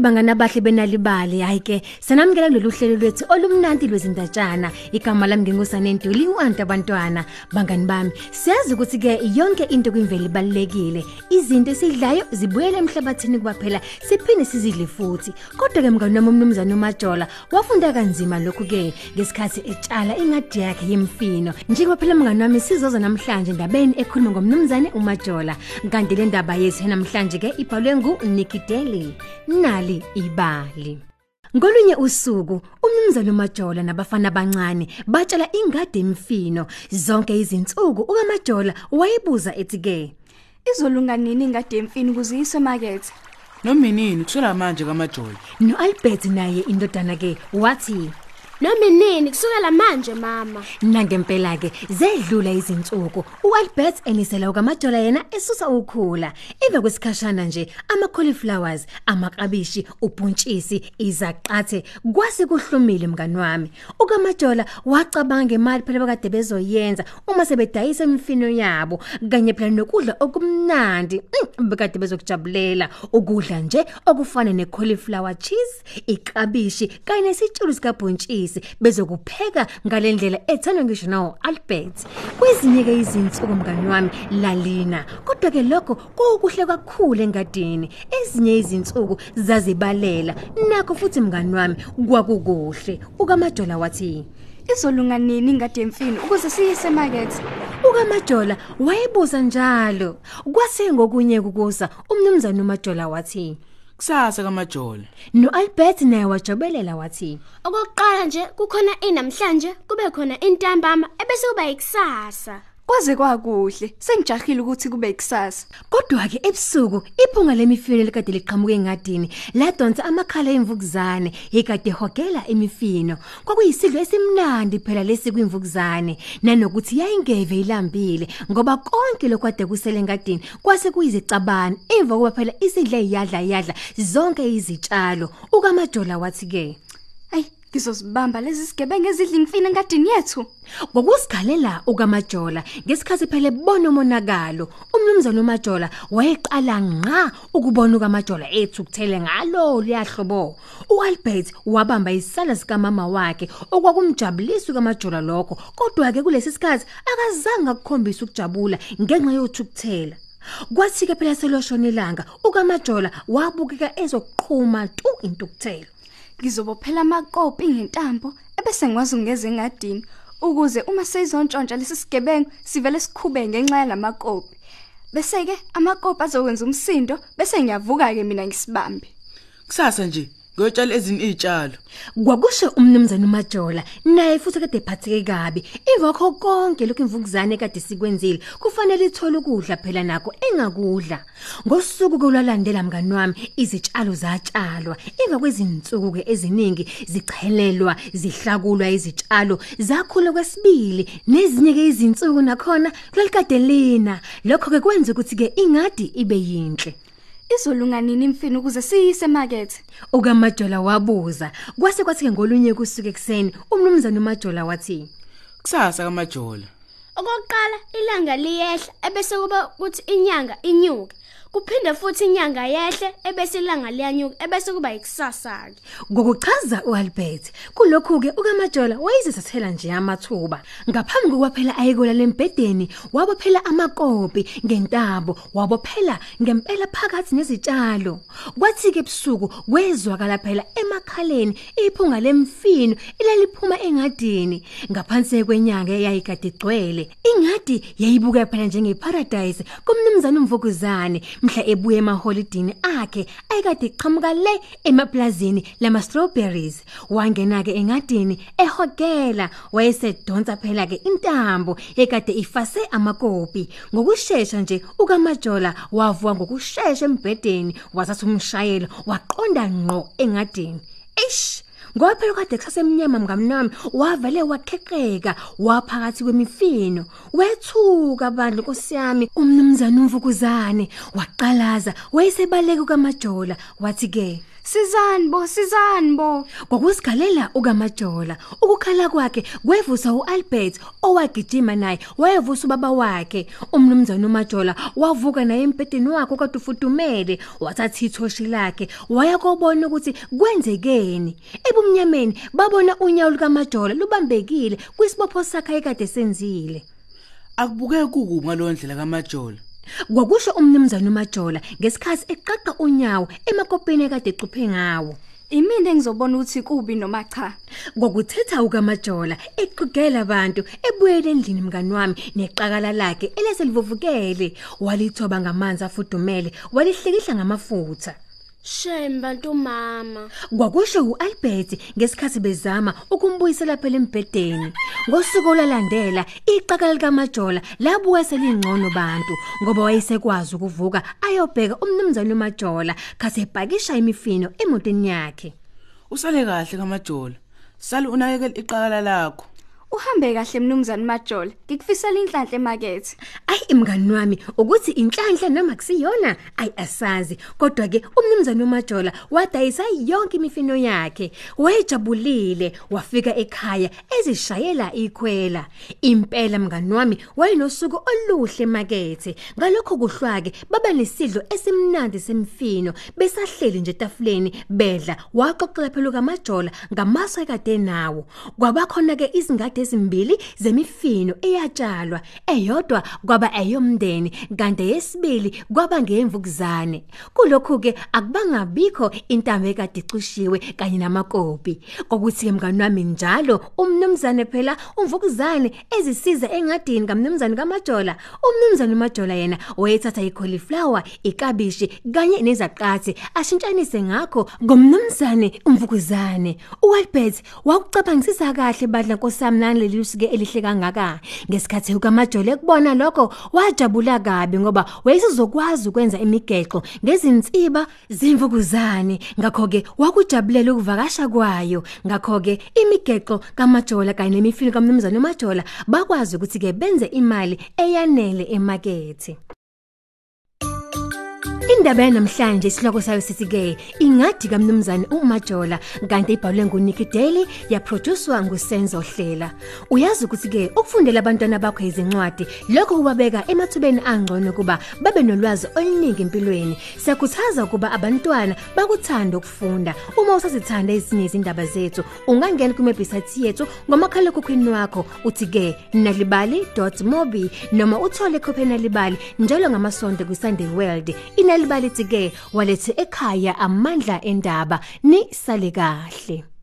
bangana bahle benalibali. Hayi ke sanamukela kulolu hlelo lwethu olumnandi lwezindatshana. Igama lami ngingusane Ntuli uanti abantwana. Bangani bami siyazi ukuthi ke yonke into kwimvelo ibalekile izinto esidlayo zibuyele emhlabathini kubaphela siphinde sizidle futhi. Kodwa ke mngani noma umnumzane uMajola wafunda kanzima lokhu ke ngesikhathi etshala ingadi yakhe yemfino njengoba phela mngani wami sizoza namhlanje ndabeni ekhuluma ngomnumzane uMajola. Kanti le ndaba yethu namhlanje ke ibhalwe ngu Nikki Daly. Nali ibali Ngolunye usuku umnumzane uMajola nabafana abancane batshala ingadi emfino zonke izinsuku ukaMajola wayebuza ethi ke Izolunga nini ingadi yemfini ukuze iyiswe market? Nominini kusela manje kaMajola. noAlbert naye indodana ke wathi Noma nini? Kusukela manje mama. Nangempela ke zedlula izinsuku. uAlbert enisela ukaMajola yena esusa ukhula. Emva kwesikhashana nje ama cauliflowers amaklabishi ubhontshisi izaqathe kwase kuhlumile mngani wami. ukaMajola wacabanga imali phela bakade bezoyenza uma sebedayisa imifino yabo kanye phela nokudla okumnandi mm, bekade bezokujabulela ukudla nje okufana necauliflower cheese iklabishi kanye nesitshulu sikabhontshisi. Bezokupheka ngalendlela ethandwa ngisho nawo Albert. Kwezinye ke izinsuku mngani wami lalina. Kodwa ke lokho kukuhle kakhulu engadini. Ezinye izinsuku zazibalela. Nakho futhi mngani wami kwakukuhle. Ukamajola wathi Izolunga nini ingadi yemfini ukuze siyise market? ukamajola wayebuza njalo. Kwase ngokunye kukuza umnumzane umajola wathi Kusasa kaMajola. noAlbert naye wajobelela wathi Okokuqala nje kukhona inamhlanje kube khona intambama ebese kuba ikusasa. Kwaze kwakuhle. Sengijahile ukuthi kube ikusasa. Kodwa ke ebusuku iphunga lemifino lekade liqhamuke engadini ladonsa amakhala emvukuzane ekade hogela emifino kwakuyisidlo esimnandi phela lesi kwimvukuzane nanokuthi yayingeve ilambile ngoba konke lokwade kusele engadini kwase kuyizicabani emva kuba phela isidle iyadla iyadla zonke izitshalo ukamajola wathi ke ngizozibamba lezi sigebengu ezidla imfini engadini yethu. Ngokusigalela ukamajola ngesikhathi phele bona umonakalo umnumzane umajola wayeqala nqa ukubona ukamajola ethu kuthele ngalo liyahlobo. uAlbert wabamba isala sika mama wakhe okwakumjabulisa ukamajola lokho kodwa ke kulesi sikhathi akazange akukhombisa ukujabula ngenxa yothukuthela kwathi ke phela seloshona ilanga ukamajola wabukeka ezoqhuma tu intukuthelo Ngizobophela amakopi ngentambo ebese ngwazi ungeze engadini ukuze uma seyizontshontsha lesi sigebengu sivele sikhube ngenxa yalamakopi. Bese ke amakopi azokwenza umsindo bese ngiyavuka ke mina ngisibambe. Kusasa nje ngiyotshala ezinye izitshalo. Kwakusho umnumzane uMajola naye futhi kade ephatheke kabi. Ivakho konke lokho imvukuzane kade sikwenzile kufanele ithole ukudla phela nakho engakudla. Ngosuku kolwalandela mngani wami izitshalo zatshalwa. Emva kwezinsuku ke eziningi zichelelwa, zihlakulwa izitshalo, zakhula kwesibili nezinye ke izinsuku nakhona kulikade lina. Lokho ke kwenza ukuthi ke ingadi ibe yinhle. Izolunga nini imfini ukuze siyise market? ukamajola wabuza kwase kwathi ngolunye kusuke ekseni umnumzane umajola wathi Kusasa kaMajola. Okokuqala ilanga liyehla ebese kuba kuthi inyanga inyuke. Kuphinde futhi inyanga yehle ebese ilanga liyanyuka ebese kuba ikusasa ke. ngokuchaza uAlbert kulokhu ke ukamajola wayezisathela nje amathuba. Ngaphambi kokwaphela ayikola lembedeni wabophela amakopi ngentabo wabophela ngempela phakathi nezitshalo. Kwathi ke ebusuku kwezwakala phela emakhaleni iphunga lemfino ilaliphuma engadini. Ngaphansi kwenyanga eyayikade igcwele ingadi yayibuka phela njengeparadise kumnumzane umvukuzane. Mhla ebuye emaholidini akhe ayikade iqhamuka le emaplazini lama strawberries. Wangena ke engadini ehogela wayesedonsa phela ke intambo ekade ifase amakopi. Ngokusheshsha nje ukamajola wavuka ngokusheshsha embedeni wathatha umshayelo waqonda ngqo engadini. Eish! Ngoba phela kade kusasemnyama mngamnami wavele wakheqeka waphakathi kwemifino. Wethuka bandla nkosiyami umnumzane umvukuzane waqalaza wayesebaleka kamajola wathi ke Sizani bo, sizani bo. Kwakusigalela ukaMajola ukukhala kwakhe kwevusa uAlbert owagijima naye wayevusa ubaba wakhe umnumzana uMajola wavuka naye empedeni wakhe kade ufuthumele wathatha ithoshi lakhe waya kobona ukuthi kwenzekeni ebumnyameni babona unyawo lukaMajola lubambekile kwisibopho sakhe ekade senzile Akubukeke kuku ngalondlela kaMajola. Kwakusho umnumzana uMajola ngesikhathi eqaqa unyawo emakopeni ekade equphe ngawo Imini engizobona ukuthi kubi noma cha. Ngokuthetha ukaMajola eqhugela abantu ebuyele endlini mngani wami neqakala lakhe eleselivuvukele walithoba ngamanzi afudumele walihlikihla ngamafutha Shame bantu mama. Kwakusho uAlbert ngesikhathi bezama ukumbuyisela phela embhedeni. Ngosuku olalandela iqaka likaMajola labuye selingcono bantu ngoba wayesekwazi ukuvuka ayobheka umnumzane uMajola kase ebhakisha imifino emotweni yakhe. Usale kahle kaMajola. Sale unakekela iqakala lakho. Uhambe kahle mnumzane Majola. Ngikufisela inhlanhla emakethe. Ayi imngani wami ukuthi inhlanhla noma kusiyona ayi asazi. Kodwa ke umnumzane uMajola wadayisa yonke imifino yakhe. Wayejabulile wafika ekhaya ezishayela ikhwela. Impela mngani wami wayenosuku oluhle emakethe. Ngalokho kuhlwake baba nesidlo esimnandi semfino besahleli nje etafuleni bedla waxoxela phela kaMajola ngamaso ekade nawo kwabakhona ke izingadi ezimbili zemifino eyatshalwa eyodwa kwaba eyomndeni kanti yesibili kwaba ngemvukuzane. Kulokhu ke akubangabikho intamo ekade icushiwe kanye namakopi. Kokuthi ke mngani wami njalo umnumzane phela umvukuzane ezisiza engadini kamnumzane kaMajola. Umnumzane uMajola yena wayethatha icauliflower ikabishi kanye nezaqathe ashintshanise ngakho ngomnumzane umvukuzane. uAlbert wakucabangisisa kahle badla nkosami naleli usike elihle kangaka? Ngesikhathi ukaMajola ekubona lokho wajabula kabi ngoba wayesizokwazi ukwenza imigexo ngezinsiba zimvukuzane ngakho ke wakujabulela ukuvakasha kwayo. Ngakho ke imigexo kaMajola kanye nemifino kaMnumzane uMajola bakwazi ukuthi ke benze imali eyanele emakethe. Indaba yanamhlanje isihloko sayo sithi ke ingadi kamnumzane uMajola kanti ibhalwe nguNicky Daly yaproducewa nguSenzo Hlela. Uyazi ukuthi ke ukufundela abantwana bakho izincwadi lokho kubabeka emathubeni angcono kuba babe nolwazi oluningi empilweni. Siyakhuthaza ukuba abantwana bakuthanda ukufunda. Uma usazithanda ezinye izindaba zethu ungangena kuwebsite yethu ngomakhala ekhukhwini wakho uthi ke nalibali.mobi noma uthole ikhophi nalibali njalo ngamasonto kwiSunday World. Ina inalibalithi ke walethe ekhaya amandla endaba ni sale kahle.